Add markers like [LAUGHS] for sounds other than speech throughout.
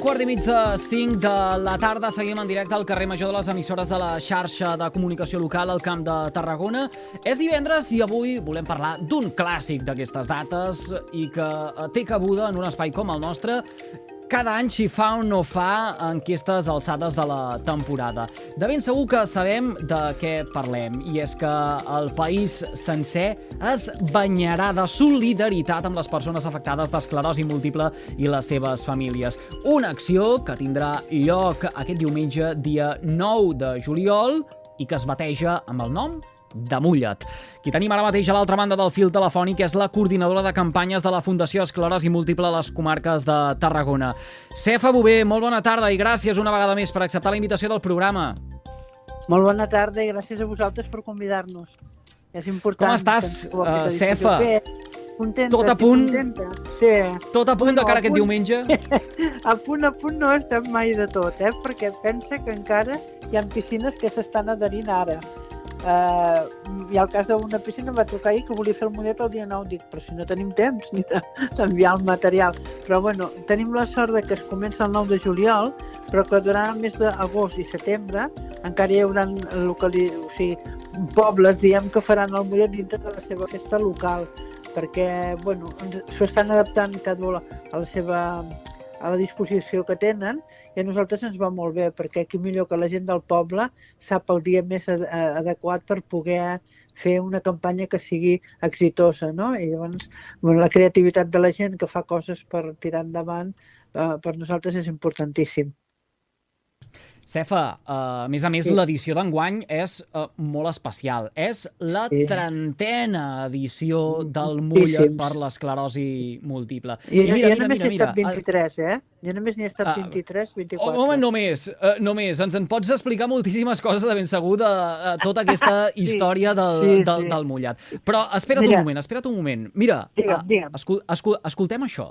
quart i mig de 5 de la tarda seguim en directe al carrer Major de les emissores de la xarxa de comunicació local al Camp de Tarragona. És divendres i avui volem parlar d'un clàssic d'aquestes dates i que té cabuda en un espai com el nostre cada any s'hi fa o no fa en aquestes alçades de la temporada. De ben segur que sabem de què parlem, i és que el país sencer es banyarà de solidaritat amb les persones afectades d'esclerosi múltiple i les seves famílies. Una acció que tindrà lloc aquest diumenge, dia 9 de juliol, i que es bateja amb el nom de Mullet. Qui tenim ara mateix a l'altra banda del fil telefònic és la coordinadora de campanyes de la Fundació Esclerosi Múltiple a les comarques de Tarragona. Cefa Bové, molt bona tarda i gràcies una vegada més per acceptar la invitació del programa. Molt bona tarda i gràcies a vosaltres per convidar-nos. És important. Com estàs, uh, Cefa? Contenta, tot a punt, sí, contenta. Sí. Tot a punt de cara a aquest punt, diumenge? [LAUGHS] a punt a punt no estem mai de tot, eh? perquè pensa que encara hi ha piscines que s'estan adherint ara. Uh, I al cas d'una piscina em va trucar ahir que volia fer el mollet el dia 9. Dic, però si no tenim temps ni [LAUGHS] d'enviar el material. Però bueno, tenim la sort de que es comença el 9 de juliol, però que durant el mes d'agost i setembre encara hi haurà locali... o sigui, pobles, diem, que faran el mollet dintre de la seva festa local perquè bueno, s'ho estan adaptant cada a la seva a la disposició que tenen i a nosaltres ens va molt bé perquè aquí millor que la gent del poble sap el dia més ad adequat per poder fer una campanya que sigui exitosa, no? I llavors bueno, la creativitat de la gent que fa coses per tirar endavant eh, per nosaltres és importantíssim. Cefa, uh, a més a més, sí. l'edició d'enguany és uh, molt especial. És la sí. trentena edició del Mullet per l'esclerosi múltiple. I, I mira, jo només mira, he estat 23, eh? Jo només n'hi he estat 23, 24. Home, només, uh, només. Ens en pots explicar moltíssimes coses, de ben segur, de uh, tota aquesta [LAUGHS] sí. història del, sí, del, sí. del Mullet. Però espera't mira. un moment, espera't un moment. Mira, digue'm, uh, digue'm. Escol, escol, escoltem això.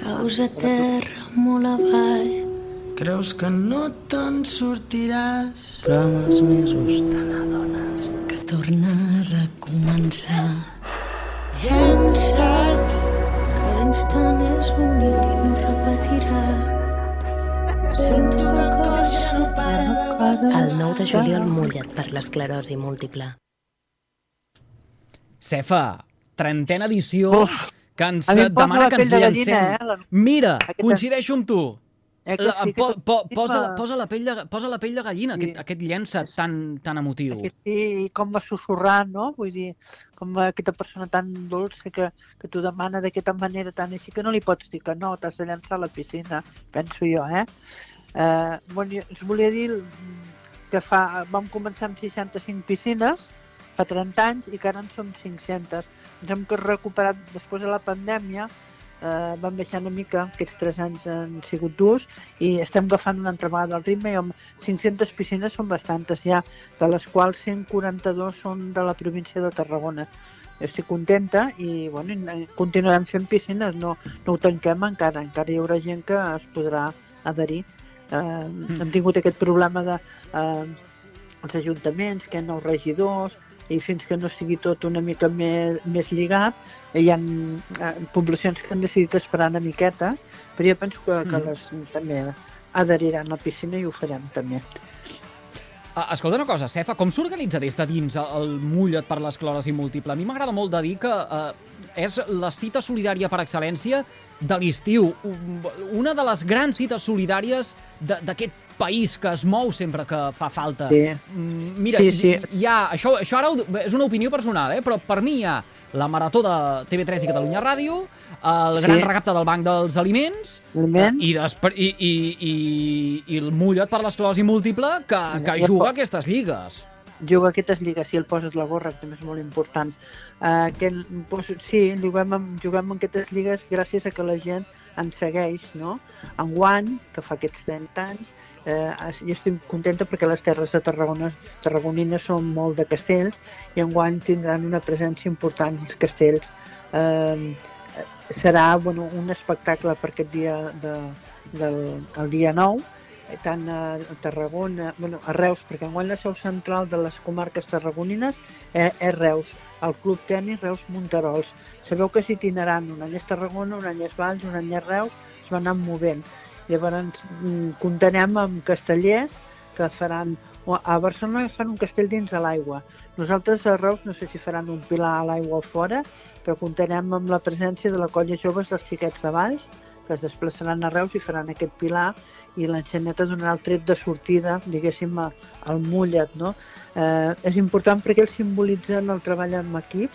Causa terra molt avall Creus que no te'n sortiràs Però amb els mesos te n'adones Que tornes a començar Llença't Que l'instant és únic i no repetirà Sento que el cor ja no para de batar El 9 de juliol mullet per l'esclerosi múltiple. Cefa, trentena edició Uf, que ens demana que ens llancem. Gallina, eh? Mira, coincideixo amb tu. Eh la, po, po, posa, posa, la pell de, posa la pell de gallina, sí. aquest, aquest llença tan, tan emotiu. Aquest, I com va sussurrant, no? Vull dir, com aquesta persona tan dolça que, que t'ho demana d'aquesta manera tan així que no li pots dir que no, t'has de llançar a la piscina, penso jo, eh? eh bueno, us volia dir que fa, vam començar amb 65 piscines fa 30 anys i que ara en som 500. Ens hem recuperat després de la pandèmia eh, van baixar una mica, aquests tres anys han sigut durs i estem agafant una altra vegada el ritme i amb 500 piscines són bastantes ja, de les quals 142 són de la província de Tarragona. Jo estic contenta i bueno, continuarem fent piscines, no, no ho tanquem encara, encara hi haurà gent que es podrà adherir. Eh, mm. Hem tingut aquest problema de eh, els ajuntaments, que nous regidors, i fins que no sigui tot una mica més, més lligat, hi ha eh, poblacions que han decidit esperar una miqueta, però jo penso que, que mm. les també adheriran a la piscina i ho farem també. Uh, escolta una cosa, Cefa, com s'organitza des de dins el mullet per l'esclerosi múltiple? A mi m'agrada molt de dir que uh, és la cita solidària per excel·lència de l'estiu. Una de les grans cites solidàries d'aquest país que es mou sempre que fa falta. Sí. Mm, mira, sí, sí. hi ha, això, això ara és una opinió personal, eh? però per mi hi ha la Marató de TV3 i Catalunya Ràdio, el sí. Gran Recapte del Banc dels Aliments, Aliments. I, i, i, i, i el Mullet per l'esclerosi múltiple que, que juga a aquestes lligues. Juga aquestes lligues, si el poses la gorra, que també és molt important. Uh, que, pues, sí, juguem amb, juguem en aquestes lligues gràcies a que la gent ens segueix, no? Enguany, que fa aquests 30 anys, eh, jo estic contenta perquè les terres de Tarragona, tarragonines són molt de castells i enguany tindran una presència important als castells. Eh, serà bueno, un espectacle per aquest dia de, del el dia 9 eh, tant a Tarragona, bueno, a Reus, perquè enguany la seu central de les comarques tarragonines és, és Reus, el Club Tenis Reus Monterols. Sabeu que s'hi tindran un any és Tarragona, un any és Valls, un any és Reus, es va anar movent. Llavors, mm, comptarem amb castellers que faran... A Barcelona fan un castell dins de l'aigua. Nosaltres a Reus no sé si faran un pilar a l'aigua o fora, però comptarem amb la presència de la colla joves dels xiquets de Valls, que es desplaçaran a Reus i faran aquest pilar i l'enxaneta donarà el tret de sortida, diguéssim, al mullet, no? Eh, és important perquè ells simbolitzen el treball en equip,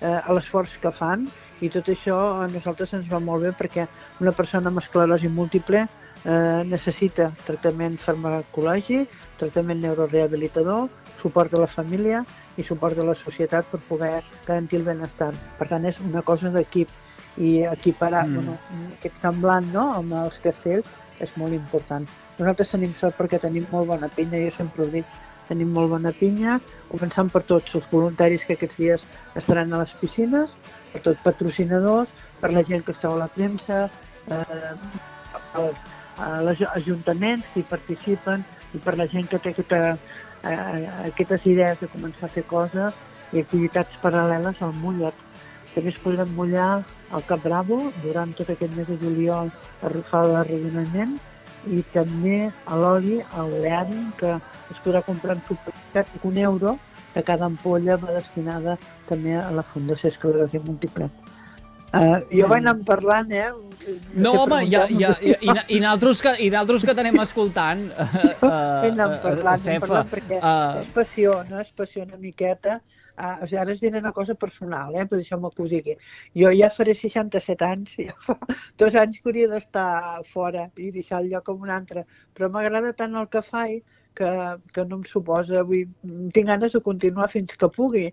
eh, l'esforç que fan, i tot això a nosaltres ens va molt bé perquè una persona amb esclerosi múltiple eh, necessita tractament farmacològic, tractament neurorehabilitador, suport de la família i suport de la societat per poder garantir el benestar. Per tant, és una cosa d'equip i equiparar Mm. mm. bueno, aquest semblant no, amb els castells és molt important. Nosaltres tenim sort perquè tenim molt bona pinya, jo sempre ho dic, tenim molt bona pinya, començant per tots els voluntaris que aquests dies estaran a les piscines, per tots patrocinadors, per la gent que està a la premsa, eh, per, els ajuntaments que hi participen i per la gent que té aquesta, eh, aquestes idees de començar a fer coses i activitats paral·leles al mullet. També es podran mullar al Cap Bravo durant tot aquest mes de juliol per fa l'arrodonament i també a l'oli, a l'oleari, que es podrà comprar en supermercat un euro de cada ampolla va destinada també a la Fundació Esclerosi Múltiple. Uh, jo vaig anar parlant, eh? No, sé home, ja, ja, i, i, naltros que, i naltros que t'anem escoltant, uh, [LAUGHS] Vaig anar parlant, uh, Cefa, parlant perquè uh, és passió, no? És passió una miqueta. Uh, o sigui, ara es diré una cosa personal, eh? però deixeu-me que ho digui. Jo ja faré 67 anys, ja fa dos anys que hauria d'estar fora i deixar el lloc com un altre, però m'agrada tant el que faig que, que no em suposa, vull, tinc ganes de continuar fins que pugui.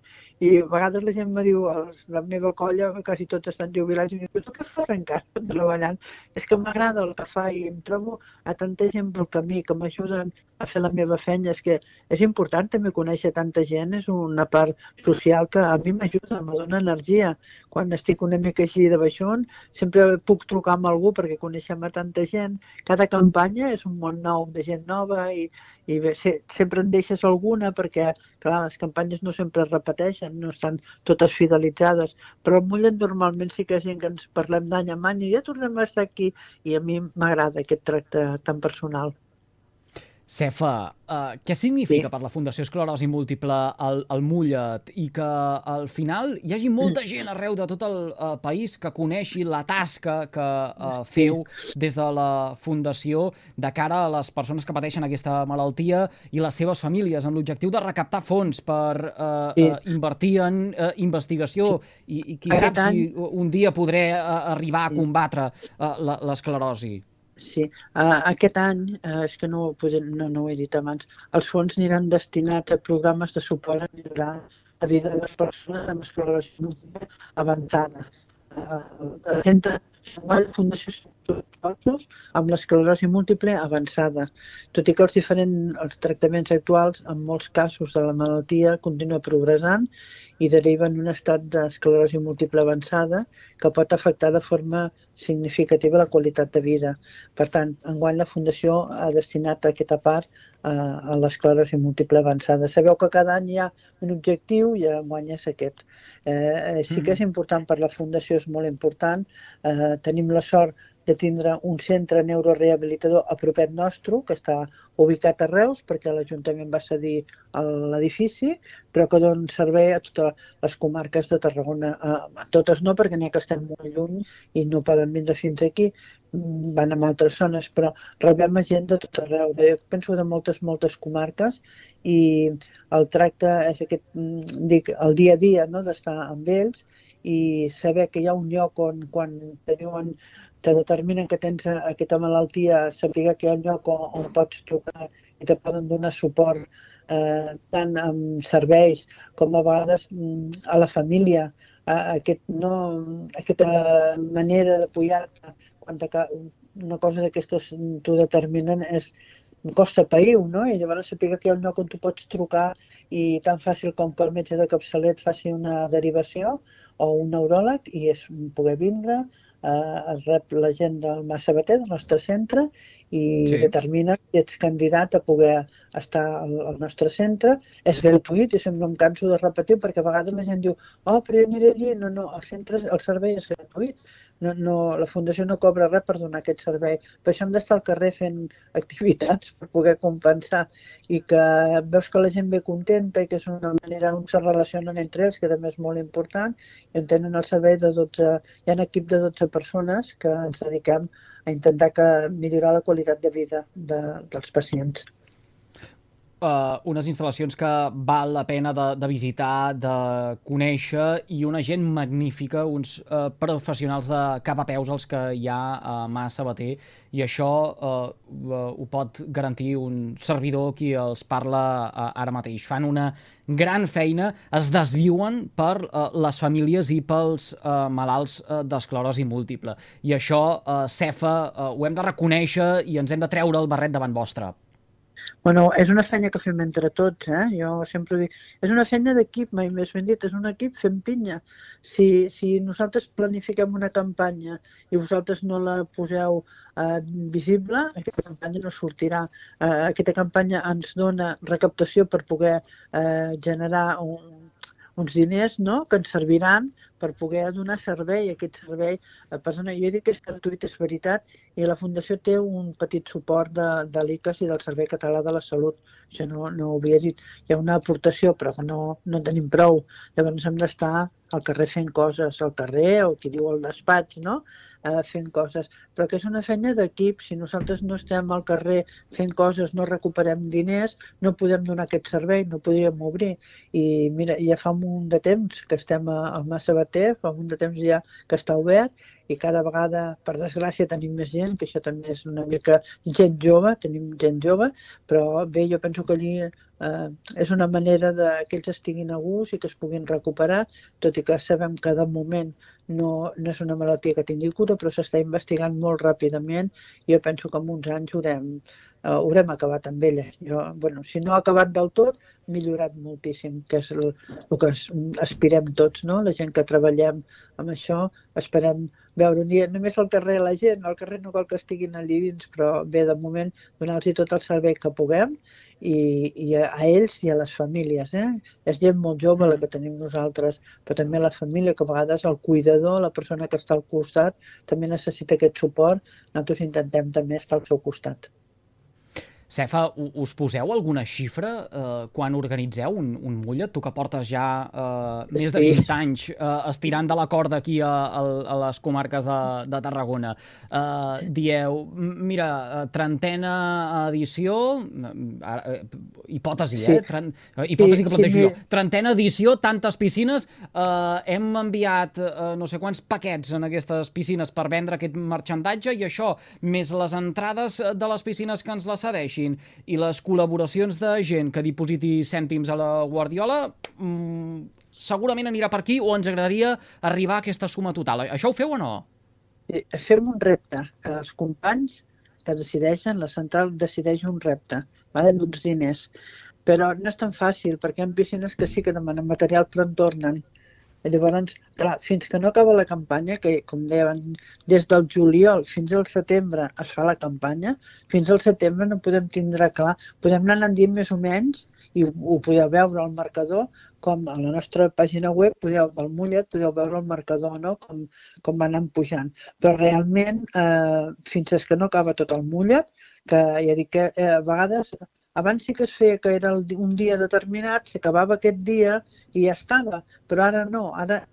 I a vegades la gent me diu, els, la meva colla, quasi tots estan jubilats, i em diu, tu què fas encara treballant? És que m'agrada el que fa i em trobo a tanta gent pel camí que m'ajuden a fer la meva feina. És que és important també conèixer tanta gent, és una part social que a mi m'ajuda, me dona energia. Quan estic una mica així de baixón, sempre puc trucar amb algú perquè coneixem a tanta gent. Cada campanya és un món nou de gent nova i, i bé, se, sempre en deixes alguna perquè, clar, les campanyes no sempre es repeteixen, no estan totes fidelitzades, però al Mollet normalment sí que és gent que ens parlem d'any en any i ja tornem a estar aquí i a mi m'agrada aquest tracte tan personal. Cefa, uh, què significa Sí. per la Fundació Esclerosi Múltiple el, el mullet i que al final hi hagi molta gent arreu de tot el uh, país que coneixi la tasca que uh, feu des de la Fundació de cara a les persones que pateixen aquesta malaltia i les seves famílies, amb l'objectiu de recaptar fons per uh, Sí. uh, invertir en uh, investigació i, i qui Aquest sap si un dia podré uh, arribar a combatre uh, la- l'esclerosi. Sí, uh, aquest any, uh, és que no, no, no ho he dit abans, els fons aniran destinats a programes de suport a millorar la vida de les persones amb esclerosi múltiple avançada. Uh, la gent de la Fundació Esclerosos amb l'esclerosi múltiple avançada. Tot i que els diferents els tractaments actuals, en molts casos de la malaltia, continua progressant i deriva en un estat d'esclerosi múltiple avançada que pot afectar de forma significativa la qualitat de vida. Per tant, enguany la Fundació ha destinat aquesta part a, a l'esclerosi múltiple avançada. Sabeu que cada any hi ha un objectiu i enguany és aquest. Eh, sí que és important per la Fundació, és molt important. Eh, tenim la sort de tindre un centre neurorehabilitador a propet nostre, que està ubicat a Reus, perquè l'Ajuntament va cedir l'edifici, però que dona servei a totes les comarques de Tarragona. A totes no, perquè n'hi ha que estem molt lluny i no poden vindre fins aquí, mm, van a altres zones, però rebem gent de tot arreu, de, penso de moltes, moltes comarques, i el tracte és aquest, mm, dic, el dia a dia no? d'estar amb ells i saber que hi ha un lloc on quan te diuen te determinen que tens aquesta malaltia, saber que hi ha un lloc on, on pots trucar i te poden donar suport eh, tant amb serveis com a vegades mm, a la família, a, aquest, no, aquesta manera d'apoyar-te quan una cosa d'aquestes t'ho determinen és costa païu, no? I llavors saber que hi ha un lloc on tu pots trucar i tan fàcil com que el metge de capçalet faci una derivació o un neuròleg i és poder vindre, eh, es rep la gent del Mas Sabater, del nostre centre, i Sí. determina si ets candidat a poder estar al, al nostre centre. És gratuït i sempre em canso de repetir perquè a vegades la gent diu oh, però jo aniré allí. No, no, el, centre, el servei és gratuït. No, no, la Fundació no cobra res per donar aquest servei. Per això hem d'estar al carrer fent [LAUGHS] activitats per poder compensar i que veus que la gent ve contenta i que és una manera on se relacionen entre ells, que també és molt important, i en tenen el servei de 12, hi ha un equip de 12 persones que ens dediquem a intentar que millorar la qualitat de vida de, dels pacients uh, unes instal·lacions que val la pena de, de visitar, de conèixer i una gent magnífica, uns uh, professionals de cap a peus els que hi ha a Mà Sabater i això uh, uh, ho pot garantir un servidor qui els parla uh, ara mateix. Fan una gran feina, es desviuen per uh, les famílies i pels uh, malalts uh, d'esclerosi múltiple. I això, uh, CEFA, uh, ho hem de reconèixer i ens hem de treure el barret davant vostre. Bueno, és una feina que fem entre tots, eh? Jo sempre dic, és una feina d'equip, mai més ben dit, és un equip fent pinya. Si, si nosaltres planifiquem una campanya i vosaltres no la poseu eh, visible, aquesta campanya no sortirà. Eh, aquesta campanya ens dona recaptació per poder eh, generar un, uns diners no? que ens serviran per poder donar servei aquest servei a persona. Jo dic que és gratuït, és veritat, i la Fundació té un petit suport de, de l'ICAS i del Servei Català de la Salut. Això no, no ho havia dit. Hi ha una aportació, però no, no en tenim prou. Llavors hem d'estar al carrer fent coses, al carrer o qui diu al despatx, no? Eh, fent coses, però que és una feina d'equip. Si nosaltres no estem al carrer fent coses, no recuperem diners, no podem donar aquest servei, no podríem obrir. I mira, ja fa un munt de temps que estem al Massa Bater, fa un munt de temps ja que està obert i cada vegada, per desgràcia, tenim més gent, que això també és una mica gent jove, tenim gent jove, però bé, jo penso que allí eh, és una manera de que ells estiguin a gust i que es puguin recuperar, tot i que sabem que de moment no, no és una malaltia que tingui cura, però s'està investigant molt ràpidament. I jo penso que en uns anys haurem, eh, haurem acabat amb ella. Jo, bueno, si no ha acabat del tot, millorat moltíssim, que és el, el que aspirem tots, no? la gent que treballem amb això, esperem veure un dia només al carrer la gent, al carrer no cal que estiguin allà dins, però bé, de moment donar-los tot el servei que puguem i, i a, a ells i a les famílies. Eh? És gent molt jove la que tenim nosaltres, però també la família, que a vegades el cuidador, la persona que està al costat, també necessita aquest suport. Nosaltres intentem també estar al seu costat. Cefa, us poseu alguna xifra eh, quan organitzeu un, un mullet? Tu que portes ja eh, més de 20 anys eh, estirant de la corda aquí a, a, a les comarques de, de Tarragona. Eh, dieu, mira, eh, trentena edició, ara, eh, hipòtesi, sí. eh? Tren, eh, hipòtesi sí, que plantejo sí, jo. Trentena edició, tantes piscines, eh, hem enviat eh, no sé quants paquets en aquestes piscines per vendre aquest marxandatge i això, més les entrades de les piscines que ens les cedeixin facin i les col·laboracions de gent que dipositi cèntims a la Guardiola mmm, segurament anirà per aquí o ens agradaria arribar a aquesta suma total. Això ho feu o no? Fem un repte. Els companys que decideixen, la central decideix un repte, vale? d'uns diners. Però no és tan fàcil, perquè hi ha piscines que sí que demanen material però en tornen. Llavors, clar, fins que no acaba la campanya, que com deien, des del juliol fins al setembre es fa la campanya, fins al setembre no podem tindre clar, podem anar dient més o menys i ho podeu veure al marcador, com a la nostra pàgina web, podeu, al mullet, podeu veure el marcador, no? com, com va anant pujant. Però realment, eh, fins que no acaba tot el mullet, que ja dic que eh, a vegades abans sí que es feia que era el, un dia determinat, s'acabava aquest dia i ja estava, però ara no, ara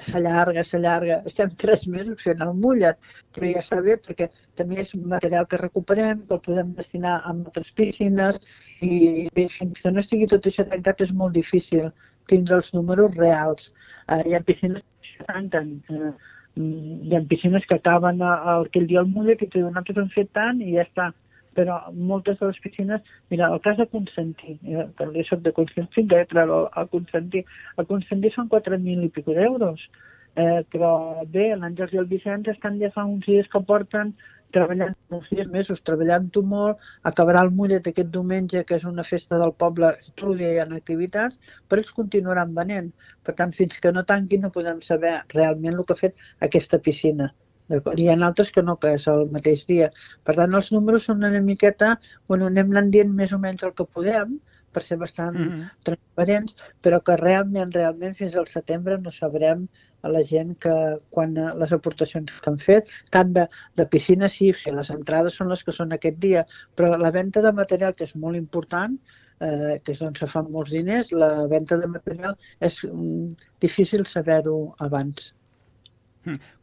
s'allarga, s'allarga, [LAUGHS] estem tres mesos fent el mullet, però ja està bé perquè també és material que recuperem, que el podem destinar a altres piscines i bé, fins que no estigui tot això tancat és molt difícil tindre els números reals. Uh, hi ha piscines que tanquen, uh, hi ha piscines que acaben aquell dia al mullet i que nosaltres hem fet tant i ja està però moltes de les piscines, mira, el cas de Constantí, eh, també soc de Constantí, de però el Constantí, el Constantí són 4.000 i pico d'euros, eh, però bé, l'Àngels i el Vicenç estan ja fa uns dies que porten treballant uns dies mesos, treballant-ho molt, acabarà el mullet aquest diumenge, que és una festa del poble, tot el dia hi ha activitats, però ells continuaran venent. Per tant, fins que no tanquin no podem saber realment el que ha fet aquesta piscina. Hi ha altres que no, que és el mateix dia. Per tant, els números són una miqueta, bueno, anem anant dient més o menys el que podem, per ser bastant Mm -hmm. transparents, però que realment, realment fins al setembre no sabrem a la gent que quan eh, les aportacions que han fet, tant de, de piscina sí, o sigui, les entrades són les que són aquest dia, però la venda de material, que és molt important, eh, que és on se fan molts diners, la venda de material és mm, difícil saber-ho abans.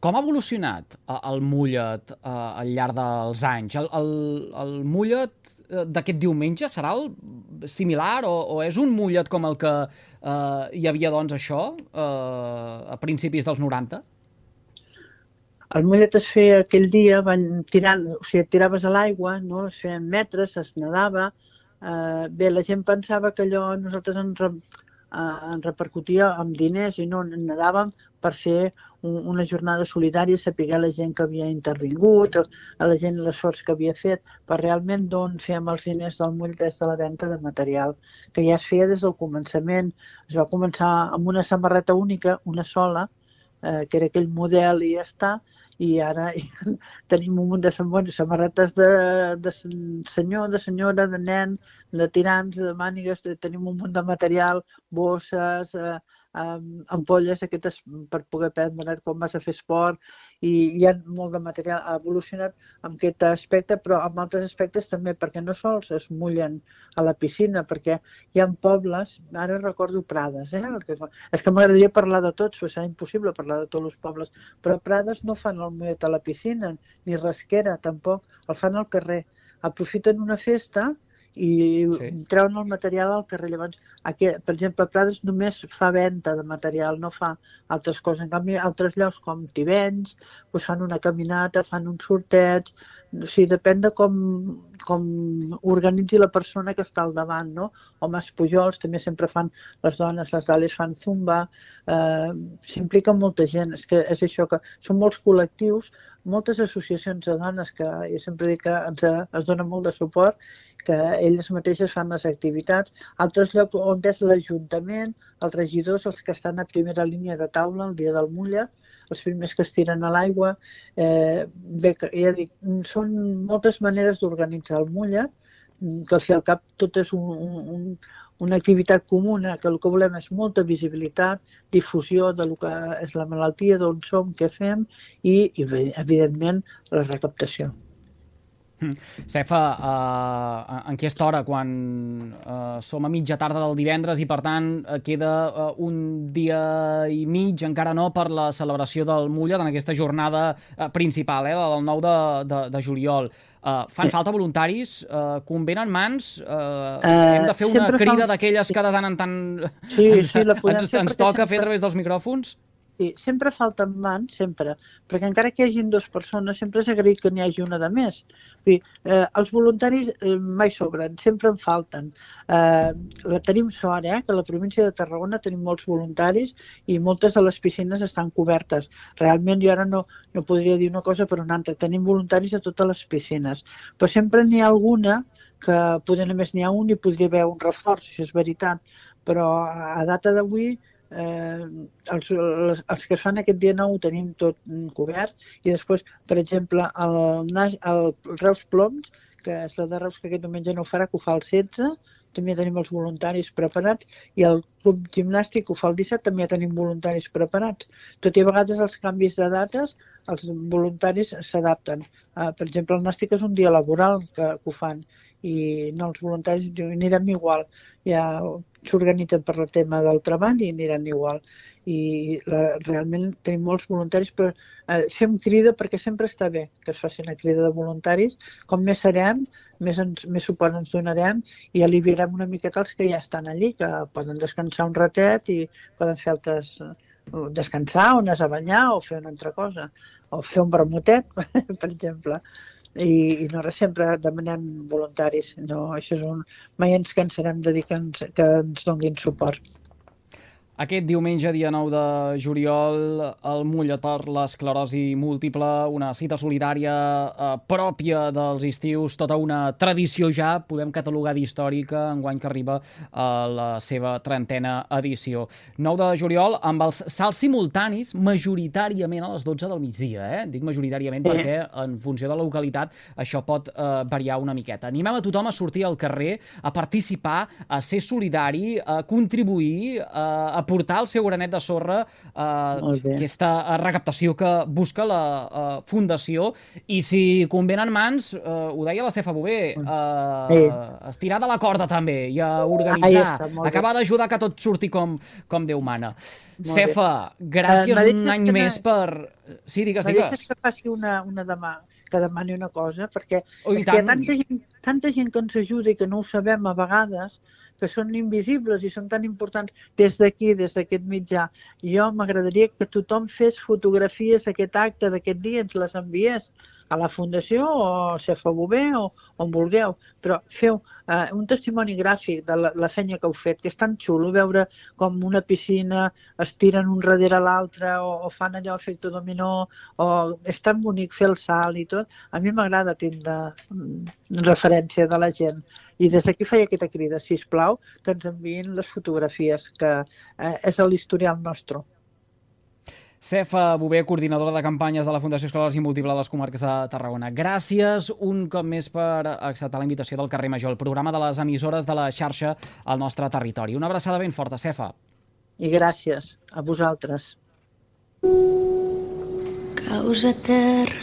Com ha evolucionat eh, el mullet eh, al llarg dels anys? El, el, el mullet eh, d'aquest diumenge serà el similar o, o és un mullet com el que eh, hi havia doncs això eh, a principis dels 90? El mullet es feia aquell dia, van tirant, o sigui, tiraves a l'aigua, no? es feien metres, es nedava. Eh, bé, la gent pensava que allò nosaltres ens, re, eh, repercutia amb diners i no, nedàvem per fer un, una jornada solidària, saber la gent que havia intervingut, a la gent l'esforç que havia fet, per realment d'on fèiem els diners del mull des de la venda de material, que ja es feia des del començament. Es va començar amb una samarreta única, una sola, eh, que era aquell model i ja està, i ara [LAUGHS] tenim un munt de samarretes de, de senyor, de senyora, de nen, de tirants, de mànigues, de, tenim un munt de material, bosses, eh, um, ampolles aquestes per poder prendre quan vas a fer esport i hi ha molt de material, ha evolucionat amb aquest aspecte, però amb altres aspectes també, perquè no sols es mullen a la piscina, perquè hi ha pobles, ara recordo Prades, eh? és que m'agradaria parlar de tots, però serà impossible parlar de tots els pobles, però Prades no fan el mullet a la piscina, ni rasquera tampoc, el fan al carrer. Aprofiten una festa i sí. treuen el material al carrer. Llavors, aquí, per exemple, Prades només fa venda de material, no fa altres coses. En canvi, altres llocs com Tivenys doncs fan una caminata, fan un sorteig, o sigui, depèn de com, com organitzi la persona que està al davant, no? O Mas Pujols també sempre fan, les dones, les dales fan zumba, eh, s'implica molta gent, és que és això que són molts col·lectius, moltes associacions de dones que jo sempre dic que ens, ens donen molt de suport que elles mateixes fan les activitats. Altres llocs on és l'Ajuntament, els regidors, els que estan a primera línia de taula el dia del Mulla, els primers que es tiren a l'aigua. Eh, bé, ja dic, són moltes maneres d'organitzar el Mulla, que al fi al cap tot és un, un, una activitat comuna, que el que volem és molta visibilitat, difusió de lo que és la malaltia, d'on som, què fem i, i evidentment, la recaptació. [LAUGHS] Cefa, uh, en aquesta hora, quan uh, som a mitja tarda del divendres i, per tant, uh, queda uh, un dia i mig, encara no, per la celebració del Mullet en aquesta jornada uh, principal, eh, del 9 de, de, de juliol. Uh, fan falta voluntaris? Uh, convenen mans? Uh, uh, hem de fer una crida fan... d'aquelles que de tant en tant sí, ens, sí, la ens, ens toca sempre... fer a través dels micròfons? Sí, sempre falten mans, sempre, perquè encara que hi hagin dues persones, sempre és agraït que n'hi hagi una de més. Dir, eh, els voluntaris eh, mai sobren, sempre en falten. Eh, la tenim sort, eh, que a la província de Tarragona tenim molts voluntaris i moltes de les piscines estan cobertes. Realment jo ara no, no podria dir una cosa per una altra. Tenim voluntaris a totes les piscines, però sempre n'hi ha alguna que poder només n'hi ha un i podria haver un reforç, això és veritat, però a data d'avui eh, els, els, els que es fan aquest dia nou ho tenim tot cobert i després, per exemple, el, el Reus Ploms, que és la de Reus que aquest diumenge no ho farà, que ho fa el 16, també tenim els voluntaris preparats i el club gimnàstic ho fa el 17, també tenim voluntaris preparats. Tot i a vegades els canvis de dates, els voluntaris s'adapten. Uh, per exemple, el nàstic és un dia laboral que, que ho fan i no els voluntaris anirem igual. Ja s'organitzen per el tema del treball i aniran igual. I la, realment tenim molts voluntaris, però eh, fem crida perquè sempre està bé que es faci una crida de voluntaris. Com més serem, més, ens, més suport ens donarem i aliviarem una miqueta els que ja estan allí, que poden descansar un ratet i poden fer altres eh, descansar o anar a banyar o fer una altra cosa o fer un vermutet, [LAUGHS] per exemple i, i no sempre demanem voluntaris. No, això és un... Mai ens cansarem de dir que ens, que ens donguin suport. Aquest diumenge, dia 9 de juliol, el Mulla per l'esclerosi múltiple, una cita solidària eh, pròpia dels estius, tota una tradició ja, podem catalogar d'històrica, enguany que arriba a la seva trentena edició. 9 de juliol, amb els salts simultanis, majoritàriament a les 12 del migdia, eh? Dic majoritàriament Sí. perquè en funció de la localitat això pot eh, variar una miqueta. Animem a tothom a sortir al carrer, a participar, a ser solidari, a contribuir, a aportar el seu granet de sorra a bé. aquesta eh, recaptació que busca la eh, Fundació i si convenen mans, eh, ho deia la Cefa Bové, eh, Sí. estirar de la corda també i a organitzar, bé. acabar d'ajudar que tot surti com, com Déu mana. Molt Cefa, gràcies Eh, me un any més per... Sí, digues, Me digues. deixes que faci una, una demà, que demani una cosa, perquè Oh, és que hi ha tant. tanta gent, tanta gent que ens ajuda i que no ho sabem a vegades, que són invisibles i són tan importants des d'aquí, des d'aquest mitjà. I jo m'agradaria que tothom fes fotografies d'aquest acte, d'aquest dia, ens les enviés a la Fundació o a Cefa Bové o on vulgueu, però feu eh, un testimoni gràfic de la, la feina que heu fet, que és tan xulo veure com una piscina es tiren un darrere l'altre o, o fan allò efecte dominó o és tan bonic fer el salt i tot. A mi m'agrada tindre mm, referència de la gent. I des d'aquí feia aquesta crida, si plau, que ens enviïn les fotografies, que eh, és l'historial nostre. Cefa Bové, coordinadora de campanyes de la Fundació Escolars i Múltiple de les Comarques de Tarragona. Gràcies un cop més per acceptar la invitació del carrer Major, el programa de les emissores de la xarxa al nostre territori. Una abraçada ben forta, Cefa. I gràcies a vosaltres. Caus a terra